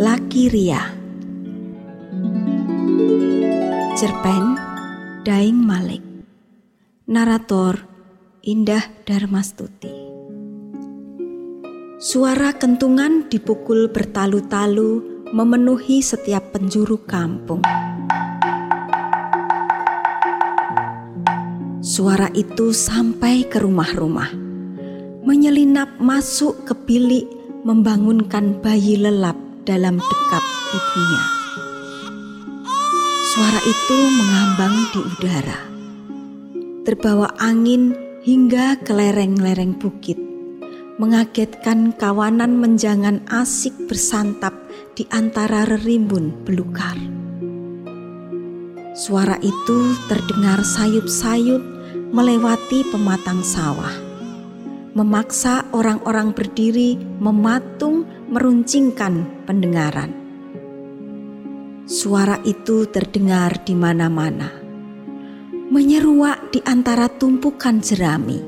Laki Ria Cerpen Daing Malik. Narator Indah Darmastuti Suara kentungan dipukul bertalu-talu memenuhi setiap penjuru kampung. Suara itu sampai ke rumah-rumah, menyelinap masuk ke bilik, membangunkan bayi lelap dalam dekap ibunya. Suara itu mengambang di udara, terbawa angin hingga ke lereng-lereng bukit, mengagetkan kawanan menjangan asik bersantap di antara rerimbun belukar. Suara itu terdengar sayup-sayup melewati pematang sawah, memaksa orang-orang berdiri mematung meruncingkan pendengaran. Suara itu terdengar di mana-mana, menyeruak di antara tumpukan jerami,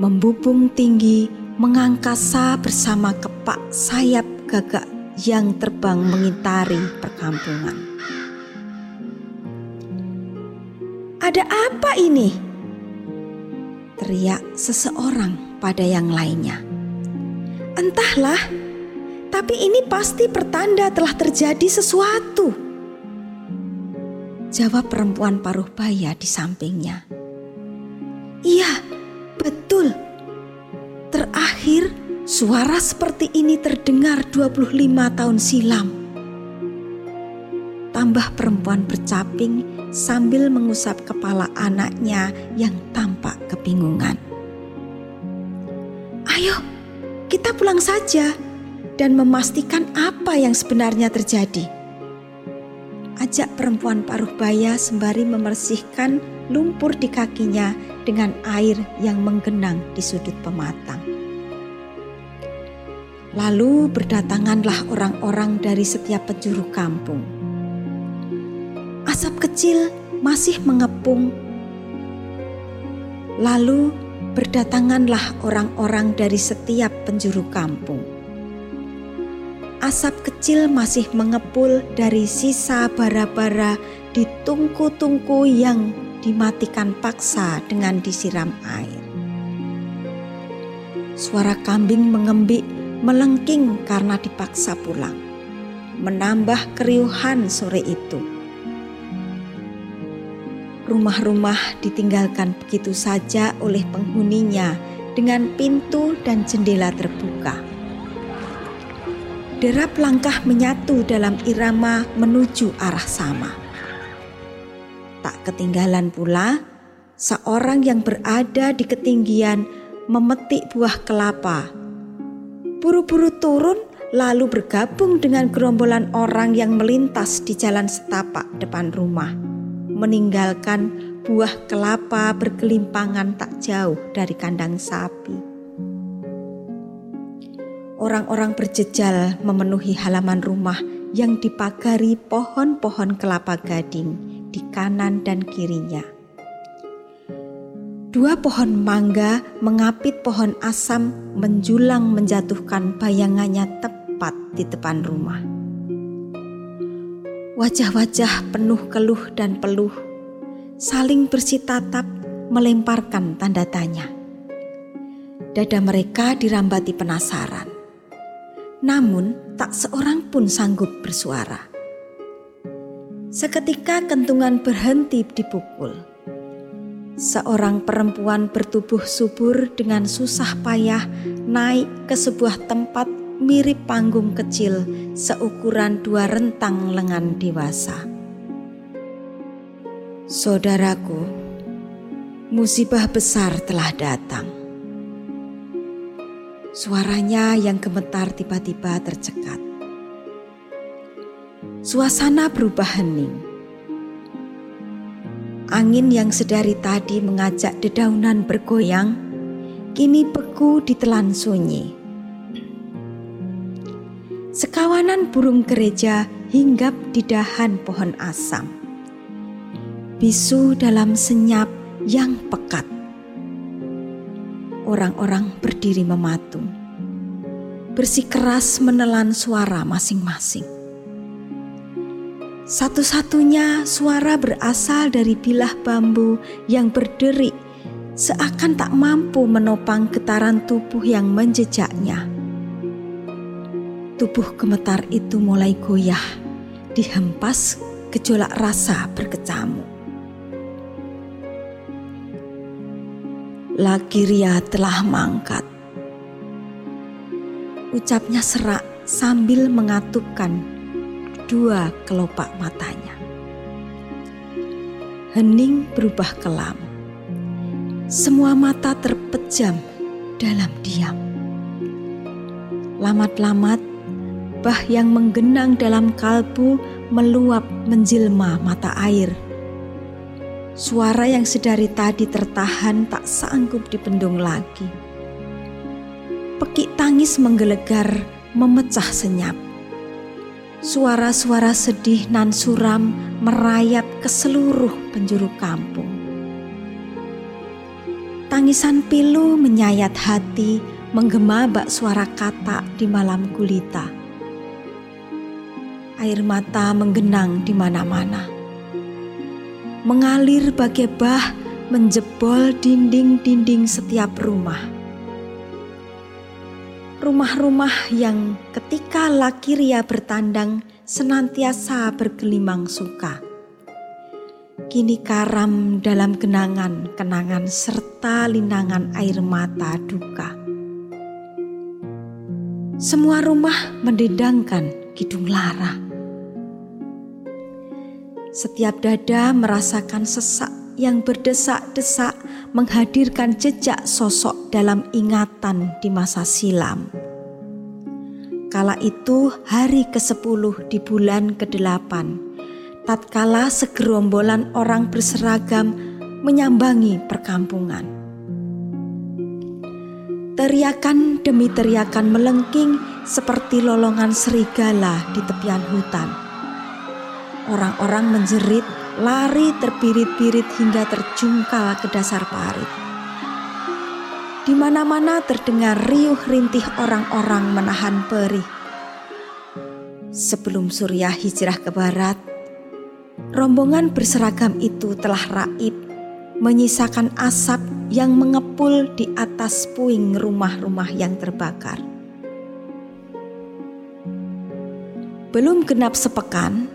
membubung tinggi mengangkasa bersama kepak sayap gagak yang terbang mengitari perkampungan. Ada apa ini? Teriak seseorang pada yang lainnya. Entahlah, tapi ini pasti pertanda telah terjadi sesuatu. Jawab perempuan paruh baya di sampingnya. Iya, betul. Terakhir, suara seperti ini terdengar 25 tahun silam. Tambah perempuan bercaping sambil mengusap kepala anaknya yang tampak kebingungan. Ayo, kita pulang saja dan memastikan apa yang sebenarnya terjadi. Ajak perempuan paruh baya sembari membersihkan lumpur di kakinya dengan air yang menggenang di sudut pematang. Lalu berdatanganlah orang-orang dari setiap penjuru kampung. Asap kecil masih mengepung. Lalu berdatanganlah orang-orang dari setiap penjuru kampung. Asap kecil masih mengepul dari sisa bara-bara di tungku-tungku yang dimatikan paksa dengan disiram air. Suara kambing mengembik melengking karena dipaksa pulang, menambah keriuhan sore itu rumah-rumah ditinggalkan begitu saja oleh penghuninya dengan pintu dan jendela terbuka. Derap langkah menyatu dalam irama menuju arah sama. Tak ketinggalan pula, seorang yang berada di ketinggian memetik buah kelapa. Buru-buru turun lalu bergabung dengan gerombolan orang yang melintas di jalan setapak depan rumah meninggalkan buah kelapa bergelimpangan tak jauh dari kandang sapi. Orang-orang berjejal memenuhi halaman rumah yang dipagari pohon-pohon kelapa gading di kanan dan kirinya. Dua pohon mangga mengapit pohon asam menjulang menjatuhkan bayangannya tepat di depan rumah. Wajah-wajah penuh keluh dan peluh, saling bersitatap melemparkan tanda tanya. Dada mereka dirambati penasaran. Namun tak seorang pun sanggup bersuara. Seketika kentungan berhenti dipukul. Seorang perempuan bertubuh subur dengan susah payah naik ke sebuah tempat mirip panggung kecil seukuran dua rentang lengan dewasa. Saudaraku, musibah besar telah datang. Suaranya yang gemetar tiba-tiba tercekat. Suasana berubah hening. Angin yang sedari tadi mengajak dedaunan bergoyang, kini beku ditelan sunyi Sekawanan burung gereja hinggap di dahan pohon asam. Bisu dalam senyap yang pekat. Orang-orang berdiri mematung. bersikeras menelan suara masing-masing. Satu-satunya suara berasal dari bilah bambu yang berderik seakan tak mampu menopang getaran tubuh yang menjejaknya. Tubuh gemetar itu mulai goyah, dihempas gejolak rasa berkecamuk. Lakiria telah mangkat ucapnya serak sambil mengatupkan dua kelopak matanya. Hening berubah kelam. Semua mata terpejam dalam diam. Lamat-lamat bah yang menggenang dalam kalbu meluap menjelma mata air. Suara yang sedari tadi tertahan tak sanggup dipendung lagi Pekik tangis menggelegar, memecah senyap. Suara-suara sedih nan suram merayap ke seluruh penjuru kampung. Tangisan pilu menyayat hati, menggema bak suara kata di malam gulita. Air mata menggenang di mana-mana. Mengalir bagai bah menjebol dinding-dinding setiap rumah rumah-rumah yang ketika laki ria bertandang senantiasa bergelimang suka. Kini karam dalam kenangan-kenangan serta linangan air mata duka. Semua rumah mendedangkan kidung lara. Setiap dada merasakan sesak yang berdesak-desak menghadirkan jejak sosok dalam ingatan di masa silam. Kala itu hari ke-10 di bulan ke-8, tatkala segerombolan orang berseragam menyambangi perkampungan. Teriakan demi teriakan melengking seperti lolongan serigala di tepian hutan. Orang-orang menjerit lari terbirit-birit hingga terjungkal ke dasar parit. Di mana-mana terdengar riuh rintih orang-orang menahan perih. Sebelum Surya hijrah ke barat, rombongan berseragam itu telah raib, menyisakan asap yang mengepul di atas puing rumah-rumah yang terbakar. Belum genap sepekan,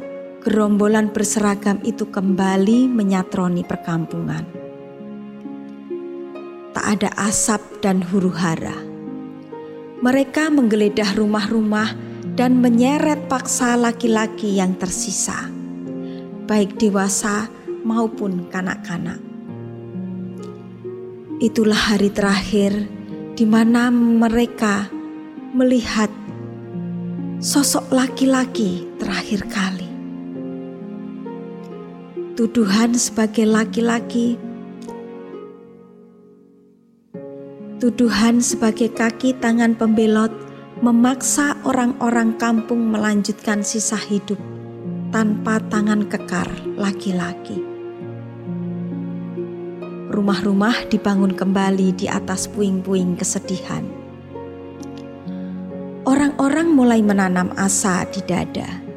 gerombolan berseragam itu kembali menyatroni perkampungan. Tak ada asap dan huru hara. Mereka menggeledah rumah-rumah dan menyeret paksa laki-laki yang tersisa, baik dewasa maupun kanak-kanak. Itulah hari terakhir di mana mereka melihat sosok laki-laki terakhir kali tuduhan sebagai laki-laki, tuduhan sebagai kaki tangan pembelot memaksa orang-orang kampung melanjutkan sisa hidup tanpa tangan kekar laki-laki. Rumah-rumah dibangun kembali di atas puing-puing kesedihan. Orang-orang mulai menanam asa di dada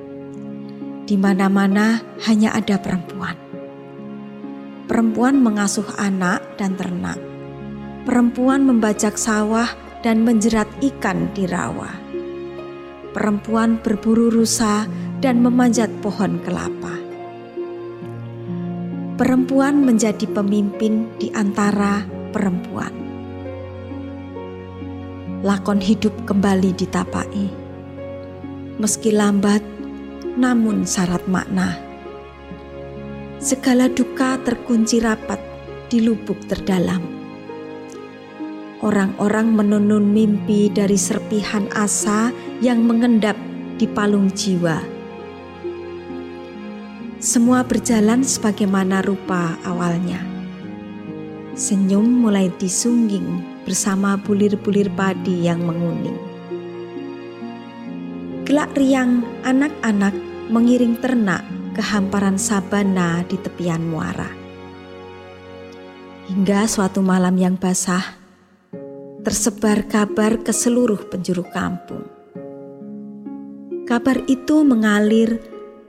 di mana-mana hanya ada perempuan. Perempuan mengasuh anak dan ternak. Perempuan membajak sawah dan menjerat ikan di rawa. Perempuan berburu rusa dan memanjat pohon kelapa. Perempuan menjadi pemimpin di antara perempuan. Lakon hidup kembali ditapai. Meski lambat, namun syarat makna. Segala duka terkunci rapat di lubuk terdalam. Orang-orang menunun mimpi dari serpihan asa yang mengendap di palung jiwa. Semua berjalan sebagaimana rupa awalnya. Senyum mulai disungging bersama bulir-bulir padi yang menguning gelak riang anak-anak mengiring ternak ke hamparan sabana di tepian muara. Hingga suatu malam yang basah, tersebar kabar ke seluruh penjuru kampung. Kabar itu mengalir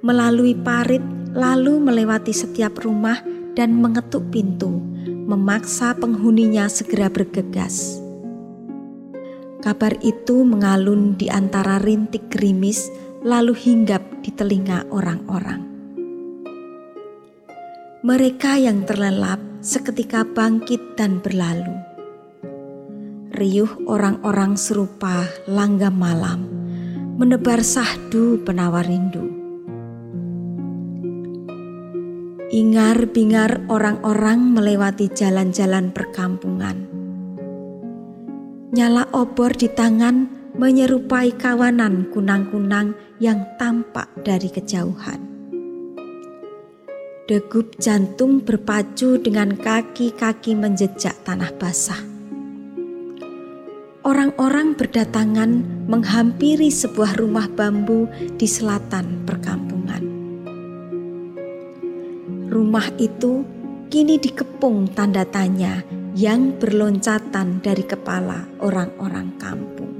melalui parit, lalu melewati setiap rumah dan mengetuk pintu, memaksa penghuninya segera bergegas. Kabar itu mengalun di antara rintik gerimis, lalu hinggap di telinga orang-orang. Mereka yang terlelap seketika bangkit dan berlalu. Riuh orang-orang serupa langgam malam, menebar sahdu penawar rindu. Ingar-bingar orang-orang melewati jalan-jalan perkampungan. Nyala obor di tangan menyerupai kawanan kunang-kunang yang tampak dari kejauhan Degup jantung berpacu dengan kaki-kaki menjejak tanah basah. Orang-orang berdatangan menghampiri sebuah rumah bambu di selatan perkampungan. Rumah itu kini dikepung tanda tanya yang berloncatan dari kepala orang-orang kampung.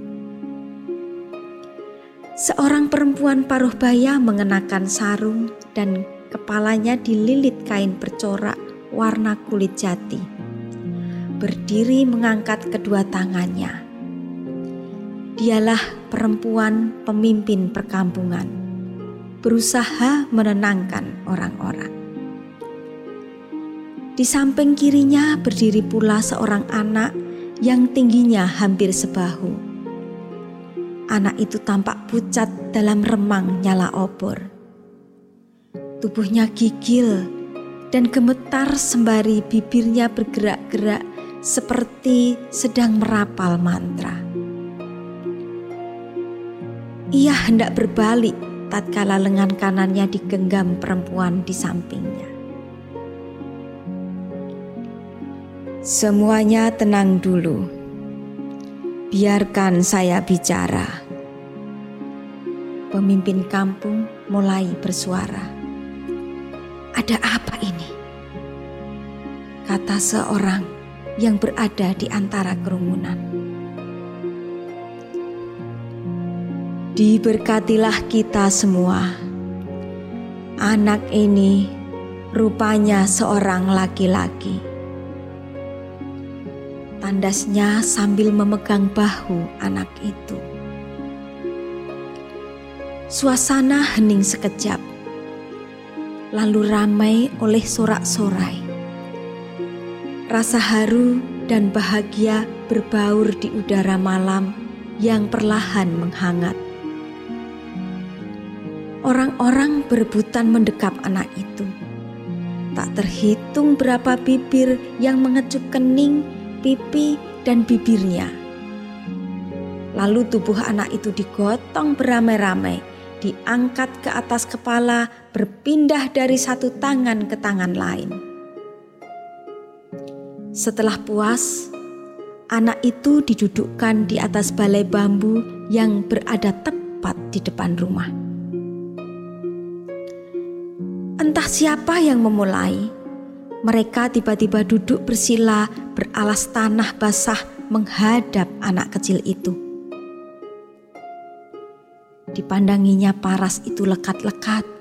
Seorang perempuan paruh baya mengenakan sarung dan kepalanya dililit kain bercorak warna kulit jati. Berdiri mengangkat kedua tangannya. Dialah perempuan pemimpin perkampungan, berusaha menenangkan orang-orang. Di samping kirinya berdiri pula seorang anak yang tingginya hampir sebahu. Anak itu tampak pucat dalam remang nyala obor. Tubuhnya gigil dan gemetar sembari bibirnya bergerak-gerak seperti sedang merapal mantra. Ia hendak berbalik tatkala lengan kanannya digenggam perempuan di sampingnya. Semuanya tenang dulu. Biarkan saya bicara. Pemimpin kampung mulai bersuara. Ada apa ini? Kata seorang yang berada di antara kerumunan. Diberkatilah kita semua. Anak ini rupanya seorang laki-laki. Tandasnya sambil memegang bahu anak itu. Suasana hening sekejap lalu ramai oleh sorak-sorai. Rasa haru dan bahagia berbaur di udara malam yang perlahan menghangat. Orang-orang berebutan mendekap anak itu. Tak terhitung berapa bibir yang mengecup kening, pipi, dan bibirnya. Lalu tubuh anak itu digotong beramai-ramai diangkat ke atas kepala, berpindah dari satu tangan ke tangan lain. Setelah puas, anak itu didudukkan di atas balai bambu yang berada tepat di depan rumah. Entah siapa yang memulai, mereka tiba-tiba duduk bersila beralas tanah basah menghadap anak kecil itu. Dipandanginya paras itu lekat-lekat.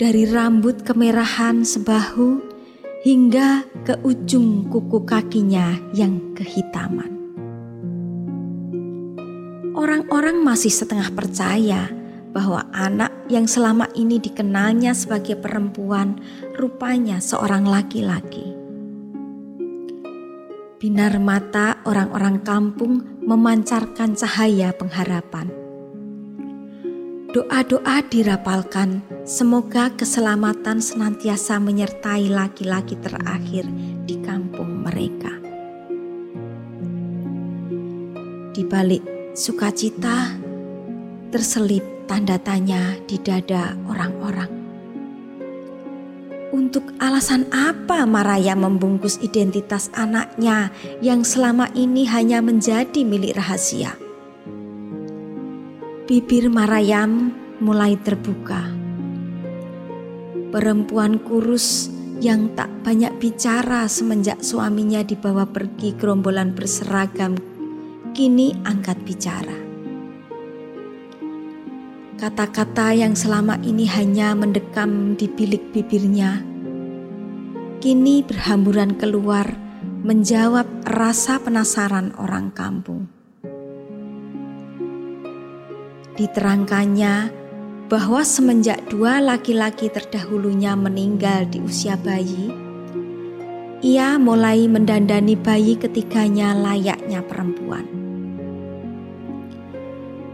Dari rambut kemerahan sebahu hingga ke ujung kuku kakinya yang kehitaman. Orang-orang masih setengah percaya bahwa anak yang selama ini dikenalnya sebagai perempuan rupanya seorang laki-laki. Binar mata orang-orang kampung memancarkan cahaya pengharapan Doa-doa dirapalkan, semoga keselamatan senantiasa menyertai laki-laki terakhir di kampung mereka. Di balik sukacita, terselip tanda tanya di dada orang-orang. Untuk alasan apa Maraya membungkus identitas anaknya yang selama ini hanya menjadi milik rahasia? Bibir Marayam mulai terbuka. Perempuan kurus yang tak banyak bicara semenjak suaminya dibawa pergi gerombolan berseragam, kini angkat bicara. Kata-kata yang selama ini hanya mendekam di bilik bibirnya, kini berhamburan keluar menjawab rasa penasaran orang kampung. Diterangkannya bahwa semenjak dua laki-laki terdahulunya meninggal di usia bayi, ia mulai mendandani bayi ketiganya layaknya perempuan.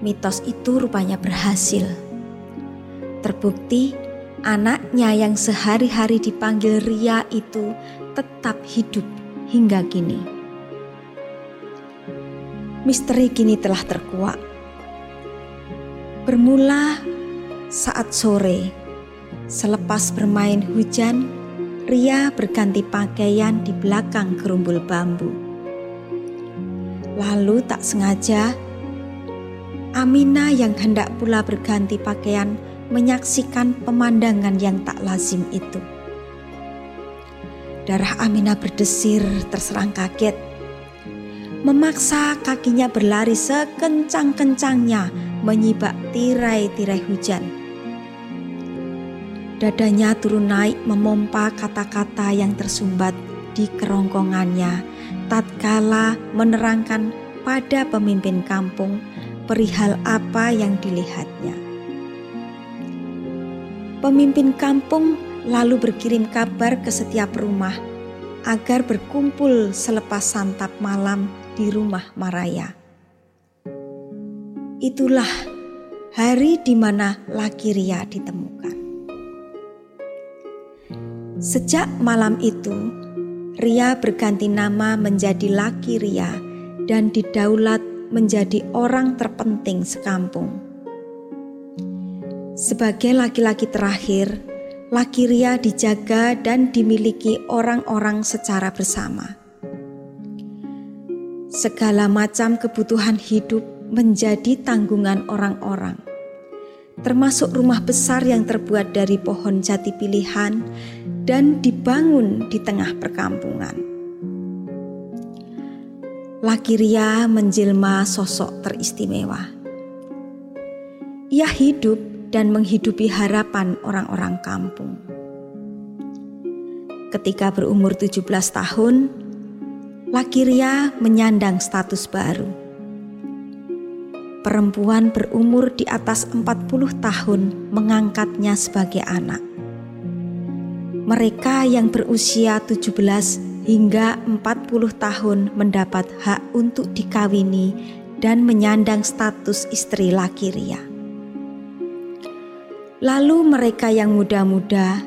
Mitos itu rupanya berhasil. Terbukti anaknya yang sehari-hari dipanggil Ria itu tetap hidup hingga kini. Misteri kini telah terkuak Bermula saat sore, selepas bermain hujan, Ria berganti pakaian di belakang gerumbul bambu. Lalu tak sengaja, Amina yang hendak pula berganti pakaian menyaksikan pemandangan yang tak lazim itu. Darah Amina berdesir terserang kaget. Memaksa kakinya berlari sekencang-kencangnya menyibak tirai-tirai hujan. Dadanya turun naik memompa kata-kata yang tersumbat di kerongkongannya tatkala menerangkan pada pemimpin kampung perihal apa yang dilihatnya. Pemimpin kampung lalu berkirim kabar ke setiap rumah agar berkumpul selepas santap malam di rumah Maraya. Itulah hari di mana laki Ria ditemukan. Sejak malam itu, Ria berganti nama menjadi laki Ria dan didaulat menjadi orang terpenting sekampung. Sebagai laki-laki terakhir, laki Ria dijaga dan dimiliki orang-orang secara bersama. Segala macam kebutuhan hidup menjadi tanggungan orang-orang, termasuk rumah besar yang terbuat dari pohon jati pilihan dan dibangun di tengah perkampungan. Laki Ria menjelma sosok teristimewa. Ia hidup dan menghidupi harapan orang-orang kampung. Ketika berumur 17 tahun, Laki Ria menyandang status baru perempuan berumur di atas 40 tahun mengangkatnya sebagai anak. Mereka yang berusia 17 hingga 40 tahun mendapat hak untuk dikawini dan menyandang status istri laki ria. Lalu mereka yang muda-muda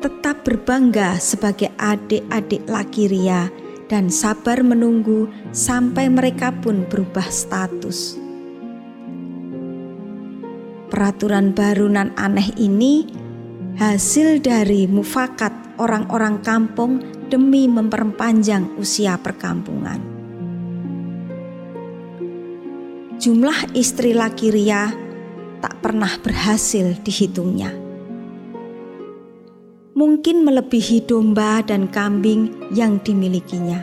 tetap berbangga sebagai adik-adik laki ria dan sabar menunggu sampai mereka pun berubah status peraturan baru nan aneh ini hasil dari mufakat orang-orang kampung demi memperpanjang usia perkampungan. Jumlah istri laki Ria tak pernah berhasil dihitungnya. Mungkin melebihi domba dan kambing yang dimilikinya.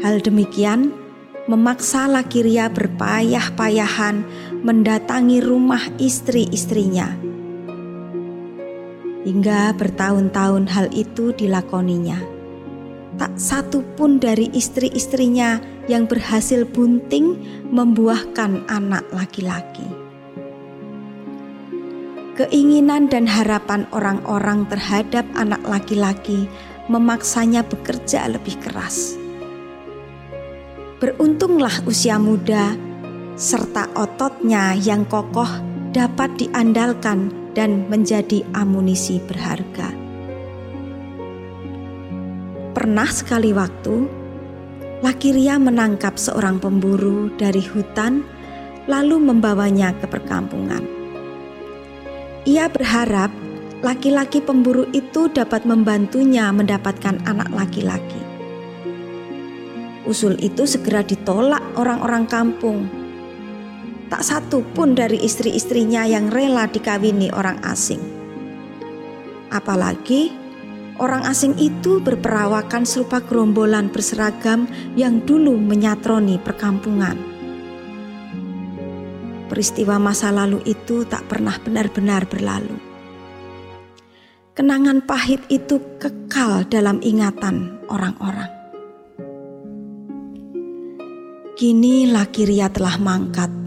Hal demikian memaksa laki Ria berpayah-payahan mendatangi rumah istri-istrinya. Hingga bertahun-tahun hal itu dilakoninya. Tak satu pun dari istri-istrinya yang berhasil bunting membuahkan anak laki-laki. Keinginan dan harapan orang-orang terhadap anak laki-laki memaksanya bekerja lebih keras. Beruntunglah usia muda serta ototnya yang kokoh dapat diandalkan dan menjadi amunisi berharga. Pernah sekali waktu, laki Ria menangkap seorang pemburu dari hutan lalu membawanya ke perkampungan. Ia berharap laki-laki pemburu itu dapat membantunya mendapatkan anak laki-laki. Usul itu segera ditolak orang-orang kampung tak satu pun dari istri-istrinya yang rela dikawini orang asing. Apalagi orang asing itu berperawakan serupa gerombolan berseragam yang dulu menyatroni perkampungan. Peristiwa masa lalu itu tak pernah benar-benar berlalu. Kenangan pahit itu kekal dalam ingatan orang-orang. Kini Lakiria telah mangkat.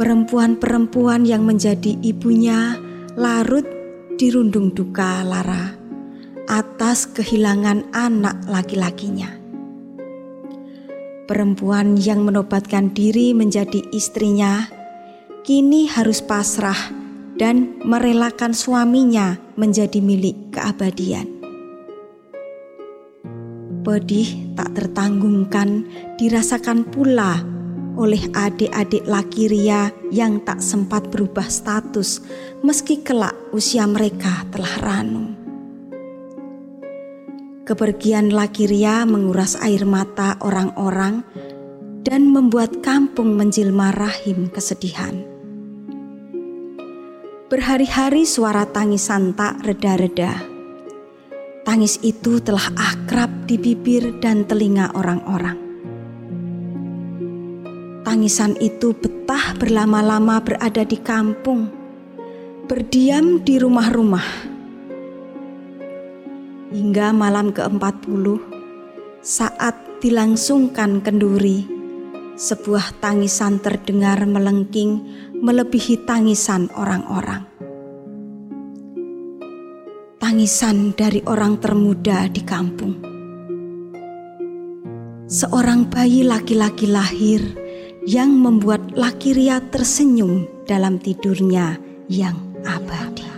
Perempuan-perempuan yang menjadi ibunya larut dirundung duka lara atas kehilangan anak laki-lakinya. Perempuan yang menobatkan diri menjadi istrinya kini harus pasrah dan merelakan suaminya menjadi milik keabadian pedih tak tertanggungkan dirasakan pula oleh adik-adik laki Ria yang tak sempat berubah status meski kelak usia mereka telah ranum. Kepergian laki Ria menguras air mata orang-orang dan membuat kampung menjelma rahim kesedihan. Berhari-hari suara tangisan tak reda-reda Tangis itu telah akrab di bibir dan telinga orang-orang. Tangisan itu betah berlama-lama berada di kampung, berdiam di rumah-rumah. Hingga malam ke-40, saat dilangsungkan kenduri, sebuah tangisan terdengar melengking melebihi tangisan orang-orang tangisan dari orang termuda di kampung. Seorang bayi laki-laki lahir yang membuat laki Ria tersenyum dalam tidurnya yang abadi.